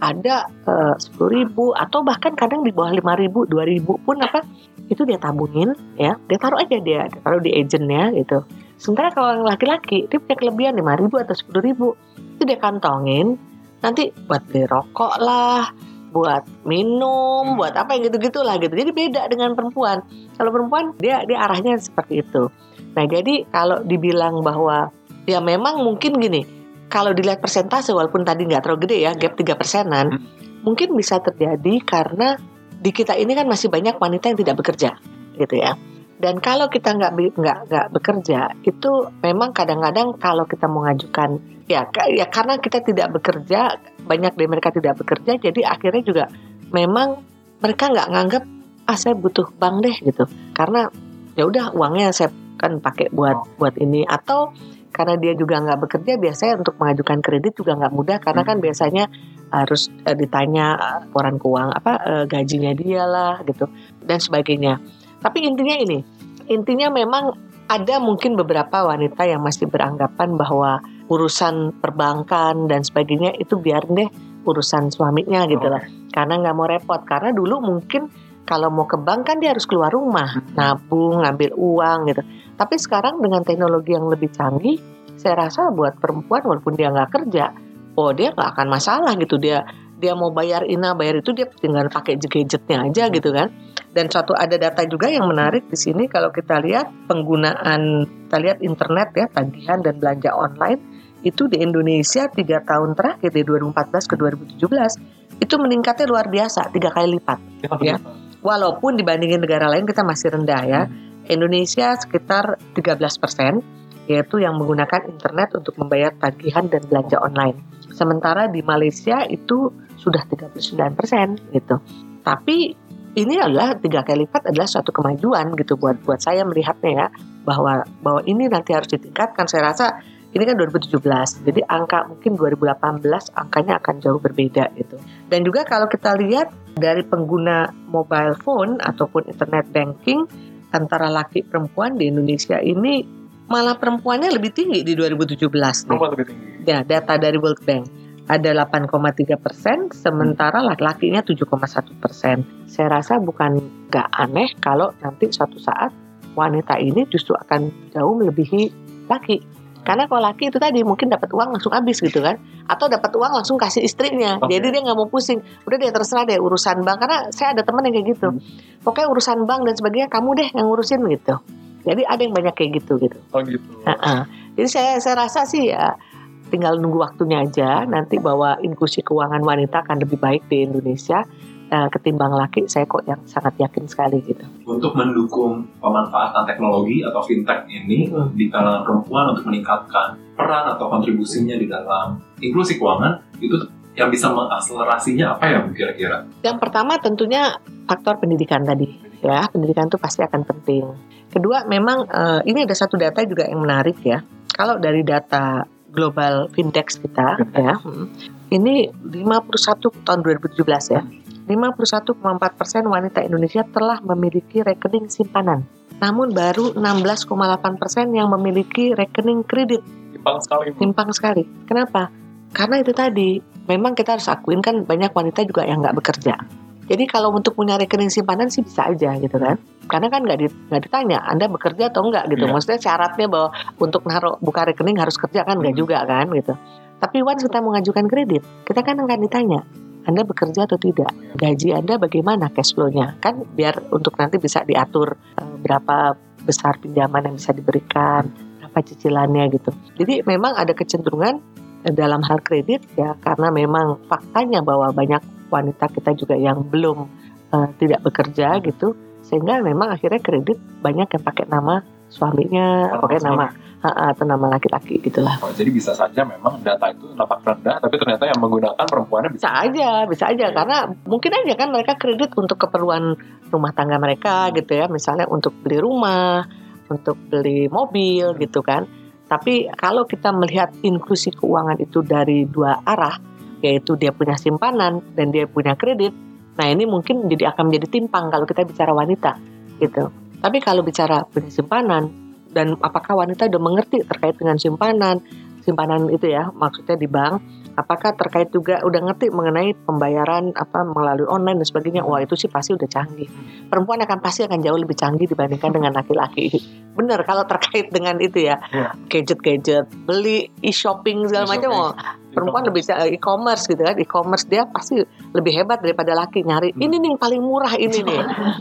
ada eh, sepuluh ribu atau bahkan kadang di bawah lima ribu dua ribu pun apa itu dia tabungin ya. Dia taruh aja dia, dia taruh di agentnya gitu. Sementara kalau yang laki-laki dia punya kelebihan lima ribu atau sepuluh ribu. Itu dia kantongin nanti buat beli rokok lah buat minum buat apa yang gitu gitulah gitu. Jadi beda dengan perempuan. Kalau perempuan dia dia arahnya seperti itu. Nah jadi kalau dibilang bahwa ya memang mungkin gini kalau dilihat persentase walaupun tadi nggak terlalu gede ya gap 3 persenan Hmm. mungkin bisa terjadi karena di kita ini kan masih banyak wanita yang tidak bekerja gitu ya. Dan kalau kita nggak nggak nggak bekerja itu memang kadang-kadang kalau kita mau ngajukan ya ya karena kita tidak bekerja banyak dari mereka tidak bekerja jadi akhirnya juga memang mereka nggak nganggap ah saya butuh bank deh gitu. Karena ya udah uangnya saya kan pakai buat buat ini. Atau karena dia juga nggak bekerja biasanya untuk mengajukan kredit juga nggak mudah karena kan biasanya harus eh, ditanya eh, laporan keuangan apa eh, gajinya dia lah gitu dan sebagainya. Tapi intinya ini intinya memang ada mungkin beberapa wanita yang masih beranggapan bahwa urusan perbankan dan sebagainya itu biar deh urusan suaminya gitu lah. Karena nggak mau repot karena dulu mungkin kalau mau ke bank kan dia harus keluar rumah nabung ngambil uang gitu. Tapi sekarang dengan teknologi yang lebih canggih saya rasa buat perempuan walaupun dia nggak kerja oh dia nggak akan masalah gitu. Dia dia mau bayar ina bayar itu dia tinggal pakai gadgetnya aja gitu kan. Dan suatu ada data juga yang menarik di sini kalau kita lihat penggunaan kita lihat internet ya tagihan dan belanja online itu di Indonesia tiga tahun terakhir dari 2014 ke 2017 itu meningkatnya luar biasa tiga kali lipat Ya. Walaupun dibandingin negara lain kita masih rendah ya. Indonesia sekitar 13 persen yaitu yang menggunakan internet untuk membayar tagihan dan belanja online. Sementara di Malaysia itu sudah 39 persen gitu. Tapi ini adalah tiga kali lipat adalah suatu kemajuan gitu buat buat saya melihatnya ya. Bahwa bahwa ini nanti harus ditingkatkan. Saya rasa ini kan 2017, jadi angka mungkin 2018 angkanya akan jauh berbeda gitu. Dan juga kalau kita lihat dari pengguna mobile phone ataupun internet banking antara laki perempuan di Indonesia ini malah perempuannya lebih tinggi di 2017. nih. Perempuan lebih tinggi. Ya, data dari World Bank ada 8,3 persen, sementara laki-lakinya 7,1 persen. Saya rasa bukan nggak aneh kalau nanti suatu saat wanita ini justru akan jauh melebihi laki. Karena kalau laki itu tadi mungkin dapat uang langsung habis gitu kan, atau dapat uang langsung kasih istrinya. Oke. Jadi dia nggak mau pusing. Udah dia terserah deh urusan bank. Karena saya ada teman yang kayak gitu. Pokoknya urusan bank dan sebagainya kamu deh yang ngurusin gitu. Jadi ada yang banyak kayak gitu gitu. Oh gitu. Heeh. Jadi saya saya rasa sih ya tinggal nunggu waktunya aja nanti bahwa inklusi keuangan wanita akan lebih baik di Indonesia eh, ketimbang laki. Saya kok yang sangat yakin sekali gitu. Untuk mendukung pemanfaatan teknologi atau fintech ini Hmm. di kalangan perempuan untuk meningkatkan peran atau kontribusinya di dalam inklusi keuangan itu yang bisa mengakselerasinya apa ya kira-kira? Yang pertama tentunya faktor pendidikan tadi ya pendidikan itu pasti akan penting. Kedua memang eh, ini ada satu data juga yang menarik ya. Kalau dari data global fintech kita ya, hmm, ini 51 tahun 2017 ya. 51,4 persen wanita Indonesia telah memiliki rekening simpanan. Namun baru 16,8 persen yang memiliki rekening kredit Timpang sekali. Bu. timpang sekali. Kenapa? Karena itu tadi, memang kita harus akuin kan banyak wanita juga yang nggak bekerja. Jadi kalau untuk punya rekening simpanan sih bisa aja gitu kan. Karena kan nggak di- ditanya Anda bekerja atau enggak gitu. Iya. Maksudnya syaratnya bahwa untuk naruh buka rekening harus kerja kan nggak Hmm. juga kan gitu. Tapi once kita mengajukan kredit, kita kan akan ditanya anda bekerja atau tidak, gaji Anda bagaimana cash flow-nya, kan biar untuk nanti bisa diatur eh, berapa besar pinjaman yang bisa diberikan, berapa cicilannya gitu. Jadi memang ada kecenderungan eh, dalam hal kredit ya karena memang faktanya bahwa banyak wanita kita juga yang belum eh, tidak bekerja gitu sehingga memang akhirnya kredit banyak yang pakai nama suaminya Nama pakai nama ha, atau nama laki-laki gitulah Oh, jadi bisa saja memang data itu nampak rendah, tapi ternyata yang menggunakan perempuannya bisa. bisa aja bisa aja. Oke. karena mungkin aja kan mereka kredit untuk keperluan rumah tangga mereka gitu ya. Misalnya untuk beli rumah untuk beli mobil gitu kan. Tapi kalau kita melihat inklusi keuangan itu dari dua arah yaitu dia punya simpanan dan dia punya kredit nah ini mungkin jadi akan menjadi timpang kalau kita bicara wanita gitu tapi kalau bicara punya simpanan dan apakah wanita udah mengerti terkait dengan simpanan simpanan itu ya maksudnya di bank apakah terkait juga udah ngerti mengenai pembayaran apa melalui online dan sebagainya? Wah itu sih pasti udah canggih. Perempuan akan pasti akan jauh lebih canggih dibandingkan dengan laki-laki bener kalau terkait dengan itu ya. Iya. gadget-gadget beli e-shopping segala macam. Oh, perempuan lebih bisa e-commerce gitu kan. E-commerce dia pasti lebih hebat daripada laki. Nyari ini nih yang paling murah ini nih.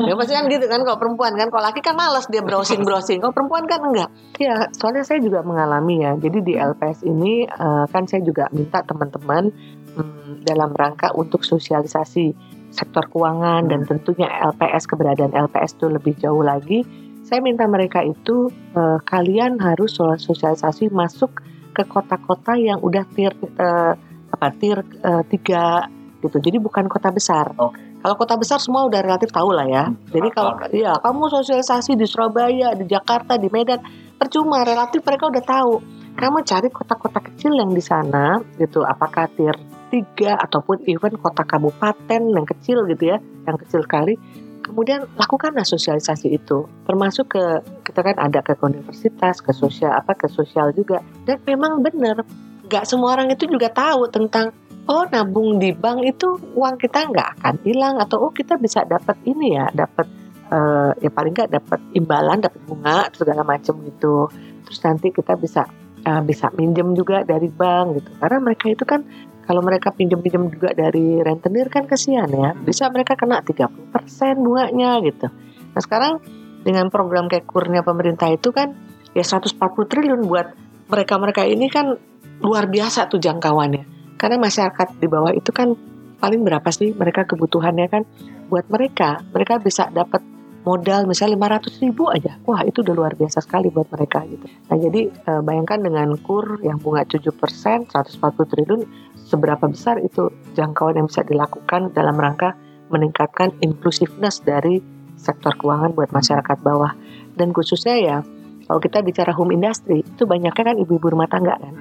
Ya pasti kan gitu kan kalau perempuan kan. Kalau laki kan males dia browsing browsing kalau perempuan kan enggak. Ya soalnya saya juga mengalami ya. Jadi di LPS ini eh, kan saya juga minta teman-teman hmm, dalam rangka untuk sosialisasi sektor keuangan dan tentunya LPS keberadaan LPS itu lebih jauh lagi saya minta mereka itu eh, kalian harus sosialisasi masuk ke kota-kota yang udah tier eh, apa tier eh, tiga gitu. Jadi bukan kota besar. Oke. kalau kota besar semua udah relatif tahu lah ya. Hmm, jadi kalau ya kamu sosialisasi di Surabaya di Jakarta di Medan percuma relatif mereka udah tahu. Kamu cari kota-kota kecil yang di sana gitu. Apakah tier 3 ataupun even kota kabupaten yang kecil gitu ya yang kecil sekali kemudian lakukanlah sosialisasi itu termasuk ke kita kan ada ke universitas ke sosial apa ke sosial juga. Dan memang benar nggak semua orang itu juga tahu tentang oh nabung di bank itu uang kita nggak akan hilang atau oh kita bisa dapat ini ya dapat eh, ya paling nggak dapat imbalan dapat bunga segala macam gitu. Terus nanti kita bisa eh, bisa minjem juga dari bank gitu. Karena mereka itu kan kalau mereka pinjam-pinjam juga dari rentenir kan kesian ya. Bisa mereka kena 30% bunganya gitu. Nah sekarang dengan program kayak kurnya pemerintah itu kan ya 140 triliun buat mereka-mereka ini kan luar biasa tuh jangkauannya. Karena masyarakat di bawah itu kan paling berapa sih mereka kebutuhannya kan? Buat mereka mereka bisa dapat modal misalnya 500 ribu aja. Wah itu udah luar biasa sekali buat mereka gitu. Nah jadi eh, bayangkan dengan kur yang bunga 7% 140 triliun seberapa besar itu jangkauan yang bisa dilakukan dalam rangka meningkatkan inclusiveness dari sektor keuangan buat masyarakat bawah dan khususnya ya Kalau kita bicara home industry, itu banyaknya kan ibu-ibu rumah tangga kan.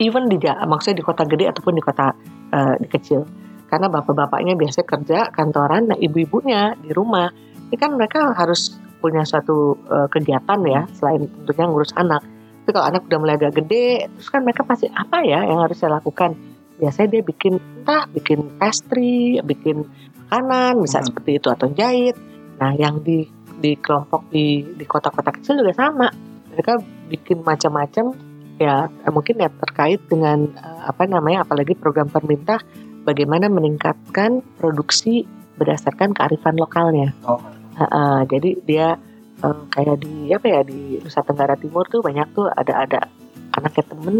Even di maksudnya di kota gede ataupun di kota eh, di kecil. Karena bapak-bapaknya biasanya kerja kantoran, nah ibu-ibunya di rumah. Ini kan mereka harus punya suatu eh, kegiatan ya, selain tentunya ngurus anak. Tapi kalau anak udah mulai agak gede, terus kan mereka pasti apa ya yang harus saya lakukan? Biasanya dia bikin entah bikin pastry, bikin makanan, bisa Hmm. seperti itu atau jahit. Nah, yang di di kelompok di di kota-kota kecil juga sama. Mereka bikin macam-macam ya mungkin ya terkait dengan eh, apa namanya apalagi program pemerintah bagaimana meningkatkan produksi berdasarkan kearifan lokalnya. Oh. Heeh, jadi dia eh, kayak di apa ya di Nusa Tenggara Timur tuh banyak tuh ada ada anaknya temen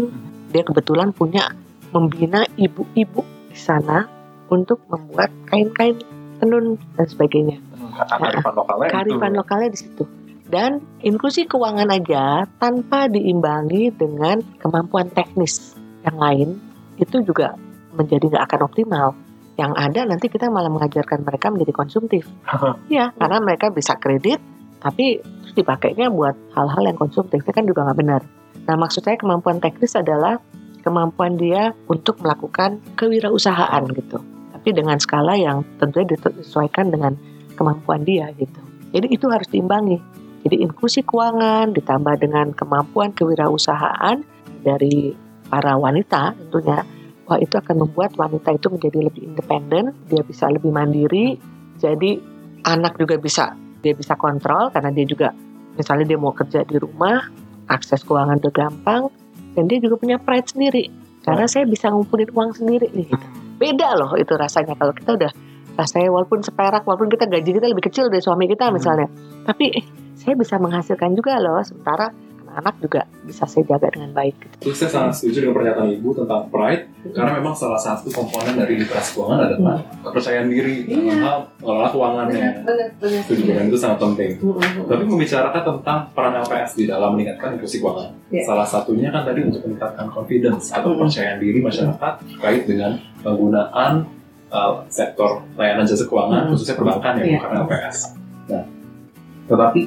dia kebetulan punya membina ibu-ibu di sana untuk membuat kain-kain tenun dan sebagainya Kearifan lokalnya kearifan itu. lokalnya di situ. Dan inklusi keuangan aja tanpa diimbangi dengan kemampuan teknis yang lain itu juga menjadi nggak akan optimal. Yang ada nanti kita malah mengajarkan mereka menjadi konsumtif. Iya, karena mereka bisa kredit, tapi terus dipakainya buat hal-hal yang konsumtif itu kan juga nggak benar. Nah, maksud saya kemampuan teknis adalah kemampuan dia untuk melakukan kewirausahaan gitu. Tapi dengan skala yang tentunya disesuaikan dengan kemampuan dia gitu. Jadi itu harus diimbangi. Jadi inklusi keuangan ditambah dengan kemampuan kewirausahaan dari para wanita tentunya. Wah itu akan membuat wanita itu menjadi lebih independen, dia bisa lebih mandiri. Jadi anak juga bisa dia bisa kontrol karena dia juga misalnya dia mau kerja di rumah, akses keuangan udah gampang dan dia juga punya pride sendiri. Karena saya bisa ngumpulin uang sendiri nih. gitu. Beda loh itu rasanya kalau kita udah rasanya walaupun seperak walaupun kita gaji kita lebih kecil dari suami kita Hmm. misalnya tapi eh, saya bisa menghasilkan juga loh sementara anak juga bisa saya jaga dengan baik gitu. Terus saya sangat setuju dengan pernyataan Ibu tentang pride karena memang salah satu komponen dari literasi keuangan adalah kepercayaan diri hal mengelola keuangannya. Setuju dan itu sangat penting. Tapi membicarakan tentang peran LPS di dalam meningkatkan inklusi keuangan. Iya. Salah satunya kan tadi untuk meningkatkan confidence atau Hmm. kepercayaan diri masyarakat terkait dengan penggunaan uh, sektor layanan jasa keuangan, Hmm. khususnya perbankan ya, Iya. bukan LPS. Nah, tetapi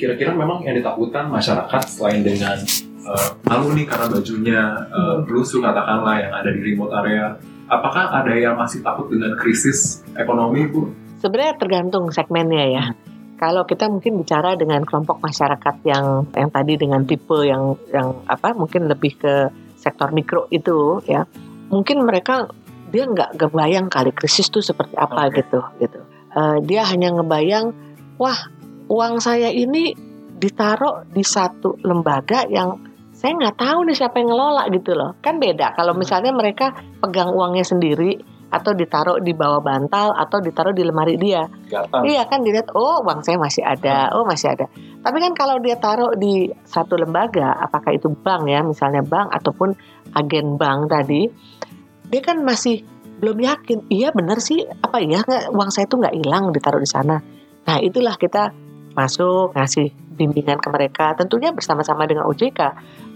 kira-kira memang yang ditakutkan masyarakat selain dengan uh, malu nih karena bajunya uh, lusuh katakanlah yang ada di remote area, apakah ada yang masih takut dengan krisis ekonomi, Bu? Sebenarnya tergantung segmennya ya. Kalau kita mungkin bicara dengan kelompok masyarakat yang yang tadi dengan tipe yang yang apa mungkin lebih ke sektor mikro itu ya, mungkin mereka dia nggak ngebayang kali krisis itu seperti apa Oke. gitu gitu. Eh, dia hanya ngebayang, wah uang saya ini ditaruh di satu lembaga yang saya nggak tahu nih siapa yang ngelola gitu loh. Kan beda kalau misalnya mereka pegang uangnya sendiri atau ditaruh di bawah bantal atau ditaruh di lemari dia. Gatal. Iya kan dilihat oh uang saya masih ada, oh masih ada. Tapi kan kalau dia taruh di satu lembaga, apakah itu bank ya, misalnya bank ataupun agen bank tadi, dia kan masih belum yakin. Iya benar sih, apa iya nggak uang saya itu nggak hilang ditaruh di sana. Nah itulah kita masuk ngasih bimbingan ke mereka, tentunya bersama-sama dengan OJK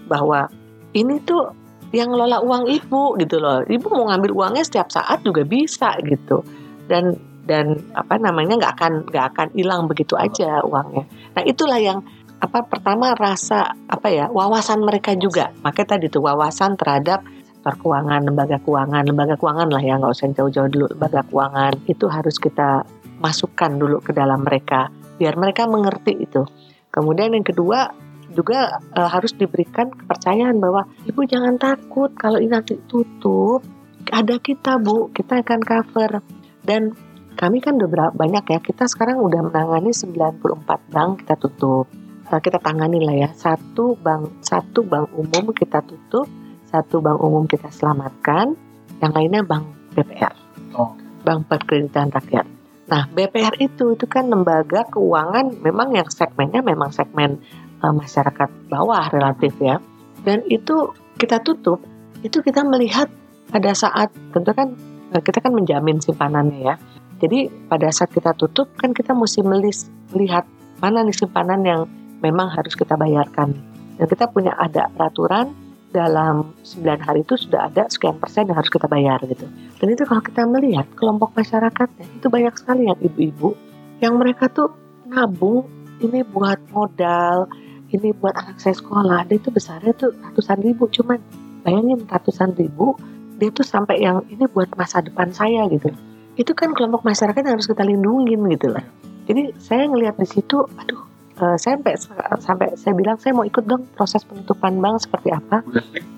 bahwa ini tuh yang ngelola uang ibu gitu loh. Ibu mau ngambil uangnya setiap saat juga bisa gitu. Dan dan apa namanya nggak akan nggak akan hilang begitu aja uangnya. Nah itulah yang apa pertama rasa apa ya wawasan mereka juga. Makanya tadi tuh wawasan terhadap sektor keuangan, lembaga keuangan, lembaga keuangan lah ya nggak usah jauh-jauh dulu lembaga keuangan itu harus kita masukkan dulu ke dalam mereka biar mereka mengerti itu. Kemudian yang kedua juga eh, harus diberikan kepercayaan bahwa ibu jangan takut kalau ini nanti tutup ada kita bu kita akan cover dan kami kan udah berapa banyak ya kita sekarang udah menangani 94 bank kita tutup Eh, kita tangani lah ya satu bank satu bank umum kita tutup satu bank umum kita selamatkan yang lainnya bank BPR Oh. bank perkreditan rakyat nah BPR itu itu kan lembaga keuangan memang yang segmennya memang segmen eh, masyarakat bawah relatif ya. Dan itu kita tutup itu kita melihat pada saat tentu kan eh, kita kan menjamin simpanannya ya. Jadi pada saat kita tutup kan kita mesti melis- melihat mana nih simpanan yang memang harus kita bayarkan. Dan kita punya ada peraturan dalam 9 hari itu sudah ada sekian persen yang harus kita bayar gitu. Dan itu kalau kita melihat kelompok masyarakatnya itu banyak sekali yang ibu-ibu yang mereka tuh nabung ini buat modal ini buat anak saya sekolah dia itu besarnya tuh ratusan ribu. Cuman bayangin ratusan ribu dia tuh sampai yang ini buat masa depan saya gitu. Itu kan kelompok masyarakat yang harus kita lindungin gitu lah. Jadi saya ngelihat di situ aduh uh, saya sampai sampai saya bilang saya mau ikut dong proses penutupan bank seperti apa.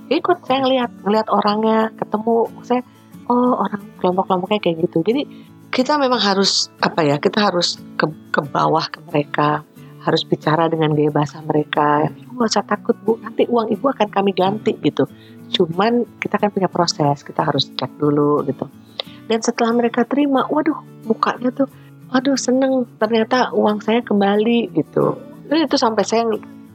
Ikut saya ngelihat ngelihat orangnya ketemu saya oh orang kelompok-kelompoknya kayak gitu. Jadi kita memang harus apa ya kita harus ke, ke bawah ke mereka harus bicara dengan gaya bahasa mereka. Ibu nggak usah takut bu. Nanti uang ibu akan kami ganti gitu. Cuman kita kan punya proses kita harus cek dulu gitu. Dan setelah mereka terima waduh mukanya tuh waduh seneng. Ternyata uang saya kembali gitu. Itu sampai saya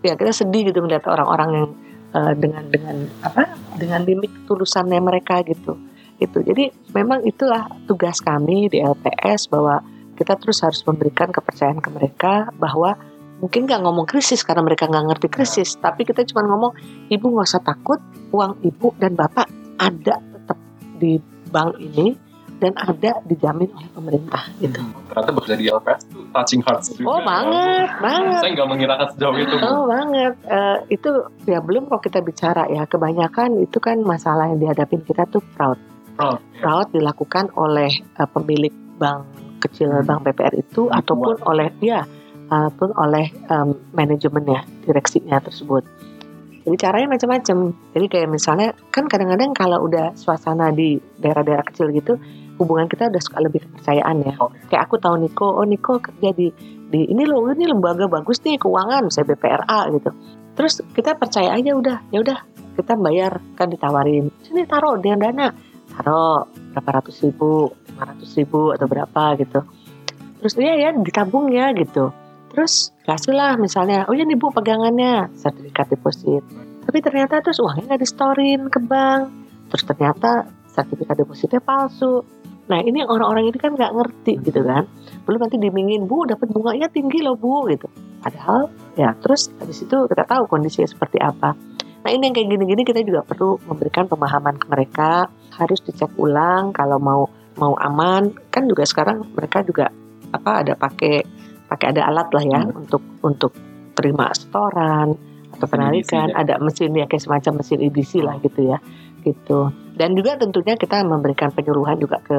ya kita sedih gitu melihat orang-orang yang uh, dengan dengan apa dengan limit tulusannya mereka gitu. Itu. Jadi memang itulah tugas kami di LPS bahwa kita terus harus memberikan kepercayaan ke mereka bahwa mungkin nggak ngomong krisis karena mereka nggak ngerti krisis tapi kita cuma ngomong ibu nggak usah takut uang ibu dan bapak ada tetap di bank ini dan ada dijamin oleh pemerintah gitu. Hmm, ternyata bekerja di LPS itu touching hearts juga. Oh banget, ya. banget. Saya nggak mengira sejauh itu. Oh banget. Uh, itu ya belum kalau kita bicara ya kebanyakan itu kan masalah yang dihadapin kita tuh fraud. Fraud. Ya. Fraud dilakukan oleh uh, pemilik bank kecil hmm. bank BPR itu hmm. ataupun oleh ya ataupun oleh um, manajemennya, direksinya tersebut. Jadi caranya macam-macam. Jadi kayak misalnya kan kadang-kadang kalau udah suasana di daerah-daerah kecil gitu, hubungan kita udah suka lebih kepercayaan ya. Kayak aku tahu Niko, oh Niko kerja di di ini loh ini lembaga bagus nih keuangan, misalnya BPRA gitu. Terus kita percaya aja udah, ya udah kita bayar kan ditawarin sini taruh dengan dana taruh berapa ratus ribu, lima ratus ribu atau berapa gitu. Terus dia ya ditabung ya gitu Terus kasihlah misalnya, oh ya nih bu pegangannya, sertifikat deposit. Tapi ternyata terus uangnya nggak di ke bank. Terus ternyata sertifikat depositnya palsu. Nah ini orang-orang ini kan nggak ngerti gitu kan. Belum nanti dimingin, bu dapat bunganya tinggi loh bu gitu. Padahal ya terus habis itu kita tahu kondisinya seperti apa. Nah ini yang kayak gini-gini kita juga perlu memberikan pemahaman ke mereka. Harus dicek ulang kalau mau mau aman. Kan juga sekarang mereka juga apa ada pakai pakai ada alat lah ya hmm. untuk untuk terima setoran atau penarikan ya. ada mesin ya kayak semacam mesin edisi lah gitu ya gitu dan juga tentunya kita memberikan penyuluhan juga ke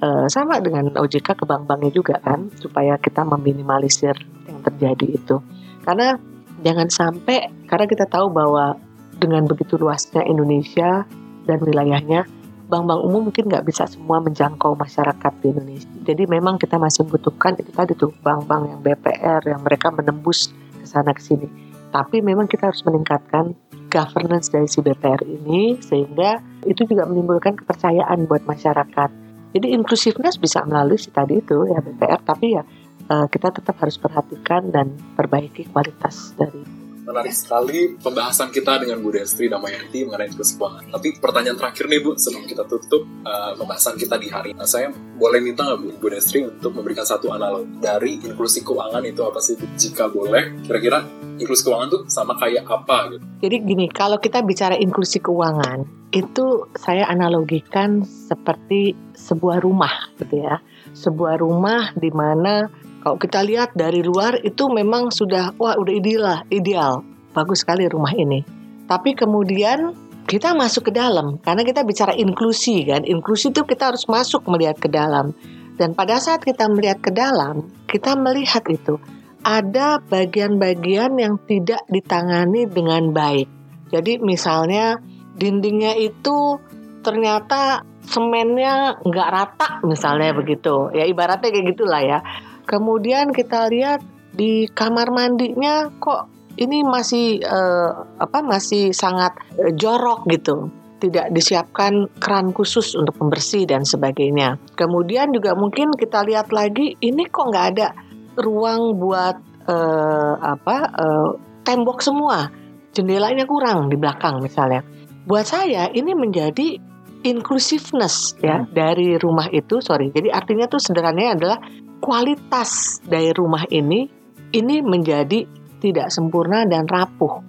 uh, sama dengan OJK ke bank-banknya juga kan supaya kita meminimalisir yang terjadi itu karena jangan sampai karena kita tahu bahwa dengan begitu luasnya Indonesia dan wilayahnya bank-bank umum mungkin nggak bisa semua menjangkau masyarakat di Indonesia. Jadi memang kita masih membutuhkan itu tadi tuh bank-bank yang BPR yang mereka menembus ke sana ke sini. Tapi memang kita harus meningkatkan governance dari si BPR ini sehingga itu juga menimbulkan kepercayaan buat masyarakat. Jadi inklusiveness bisa melalui si tadi itu ya BPR, tapi ya eh, kita tetap harus perhatikan dan perbaiki kualitas dari menarik sekali pembahasan kita dengan Bu Destri dan Mayanti mengenai inklusi keuangan. Tapi pertanyaan terakhir nih Bu, sebelum kita tutup uh, pembahasan kita di hari ini, saya boleh minta nggak Bu, Bu Destri untuk memberikan satu analog dari inklusi keuangan itu apa sih? Jika boleh, kira-kira inklusi keuangan tuh sama kayak apa gitu? Jadi gini, kalau kita bicara inklusi keuangan, itu saya analogikan seperti sebuah rumah gitu ya. Sebuah rumah di mana kalau kita lihat dari luar itu memang sudah wah udah ideal ideal. Bagus sekali rumah ini. Tapi kemudian kita masuk ke dalam karena kita bicara inklusi kan. Inklusi itu kita harus masuk melihat ke dalam. Dan pada saat kita melihat ke dalam, kita melihat itu ada bagian-bagian yang tidak ditangani dengan baik. Jadi misalnya dindingnya itu ternyata semennya nggak rata misalnya begitu ya ibaratnya kayak gitulah ya Kemudian kita lihat di kamar mandinya kok ini masih uh, apa masih sangat uh, jorok gitu tidak disiapkan keran khusus untuk pembersih dan sebagainya. Kemudian juga mungkin kita lihat lagi ini kok nggak ada ruang buat uh, apa uh, tembok semua, jendelanya kurang di belakang misalnya. Buat saya ini menjadi inclusiveness ya dari rumah itu. Sorry, jadi artinya tuh sederhananya adalah kualitas dari rumah ini ini menjadi tidak sempurna dan rapuh.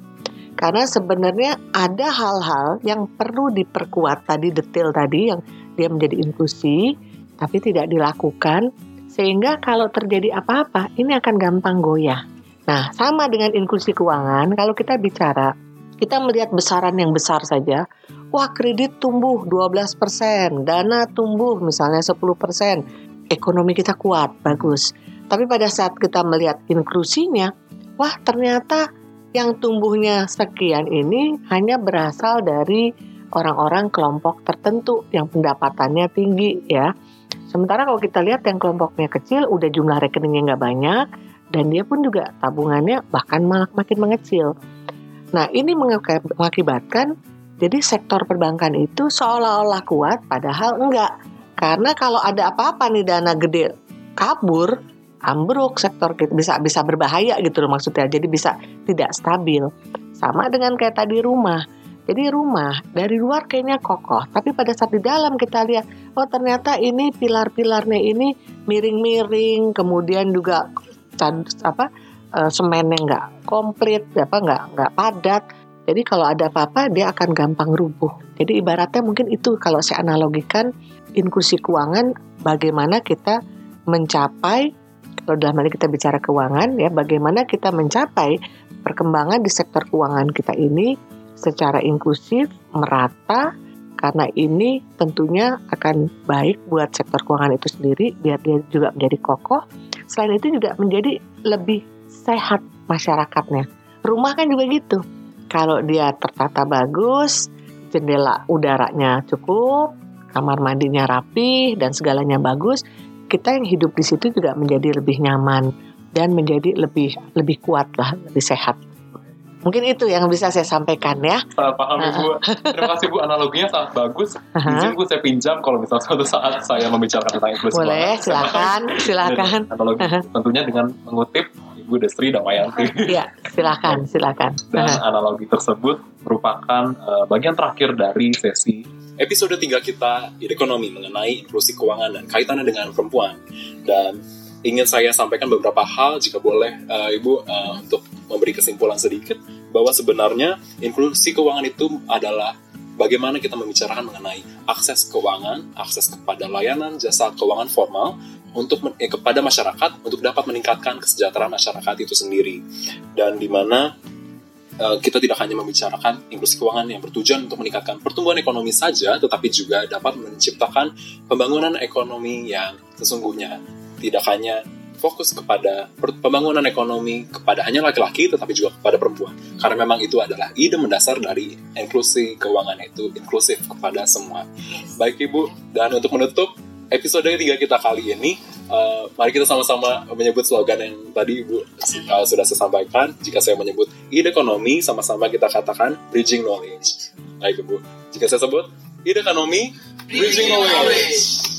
Karena sebenarnya ada hal-hal yang perlu diperkuat tadi detail tadi yang dia menjadi inklusi tapi tidak dilakukan sehingga kalau terjadi apa-apa ini akan gampang goyah. Nah, sama dengan inklusi keuangan, kalau kita bicara, kita melihat besaran yang besar saja, wah kredit tumbuh 12%, dana tumbuh misalnya 10%, ekonomi kita kuat, bagus. Tapi pada saat kita melihat inklusinya, wah ternyata yang tumbuhnya sekian ini hanya berasal dari orang-orang kelompok tertentu yang pendapatannya tinggi ya. Sementara kalau kita lihat yang kelompoknya kecil, udah jumlah rekeningnya nggak banyak, dan dia pun juga tabungannya bahkan malah makin mengecil. Nah ini mengakibatkan jadi sektor perbankan itu seolah-olah kuat padahal enggak. Karena kalau ada apa-apa nih dana gede kabur, ambruk sektor kita bisa bisa berbahaya gitu loh maksudnya. Jadi bisa tidak stabil. Sama dengan kayak tadi rumah. Jadi rumah dari luar kayaknya kokoh, tapi pada saat di dalam kita lihat, oh ternyata ini pilar-pilarnya ini miring-miring, kemudian juga apa uh, semennya nggak komplit, apa nggak nggak padat. Jadi kalau ada apa-apa dia akan gampang rubuh. Jadi ibaratnya mungkin itu kalau saya analogikan inklusi keuangan bagaimana kita mencapai kalau dalam hal kita bicara keuangan ya bagaimana kita mencapai perkembangan di sektor keuangan kita ini secara inklusif, merata karena ini tentunya akan baik buat sektor keuangan itu sendiri biar dia juga menjadi kokoh Selain itu juga menjadi lebih sehat masyarakatnya. Rumah kan juga gitu. Kalau dia tertata bagus, jendela udaranya cukup, kamar mandinya rapi dan segalanya bagus, kita yang hidup di situ juga menjadi lebih nyaman dan menjadi lebih lebih kuat lah, lebih sehat. Mungkin itu yang bisa saya sampaikan ya. Salah paham Ibu. Terima kasih Bu, analoginya sangat bagus. Izin Bu saya pinjam kalau misalnya suatu saat saya membicarakan tentang inklusi. Boleh, silakan, silakan. Analogi tentunya dengan mengutip Ibu Destri Damayanti. Iya, silakan, silakan. Dan analogi tersebut merupakan uh, bagian terakhir dari sesi episode 3 kita Ekonomi mengenai inklusi keuangan dan kaitannya dengan perempuan. Dan ingin saya sampaikan beberapa hal jika boleh uh, Ibu uh, untuk memberi kesimpulan sedikit bahwa sebenarnya inklusi keuangan itu adalah bagaimana kita membicarakan mengenai akses keuangan, akses kepada layanan jasa keuangan formal untuk eh, kepada masyarakat untuk dapat meningkatkan kesejahteraan masyarakat itu sendiri. Dan di mana uh, kita tidak hanya membicarakan inklusi keuangan yang bertujuan untuk meningkatkan pertumbuhan ekonomi saja tetapi juga dapat menciptakan pembangunan ekonomi yang sesungguhnya tidak hanya fokus kepada pembangunan ekonomi kepada hanya laki-laki tetapi juga kepada perempuan. Karena memang itu adalah ide mendasar dari inklusi keuangan itu inklusif kepada semua. Baik ibu dan untuk menutup episode ketiga kita kali ini uh, mari kita sama-sama menyebut slogan yang tadi ibu uh, sudah saya sampaikan. Jika saya menyebut ide ekonomi sama-sama kita katakan bridging knowledge. Baik ibu. Jika saya sebut ide ekonomi bridging knowledge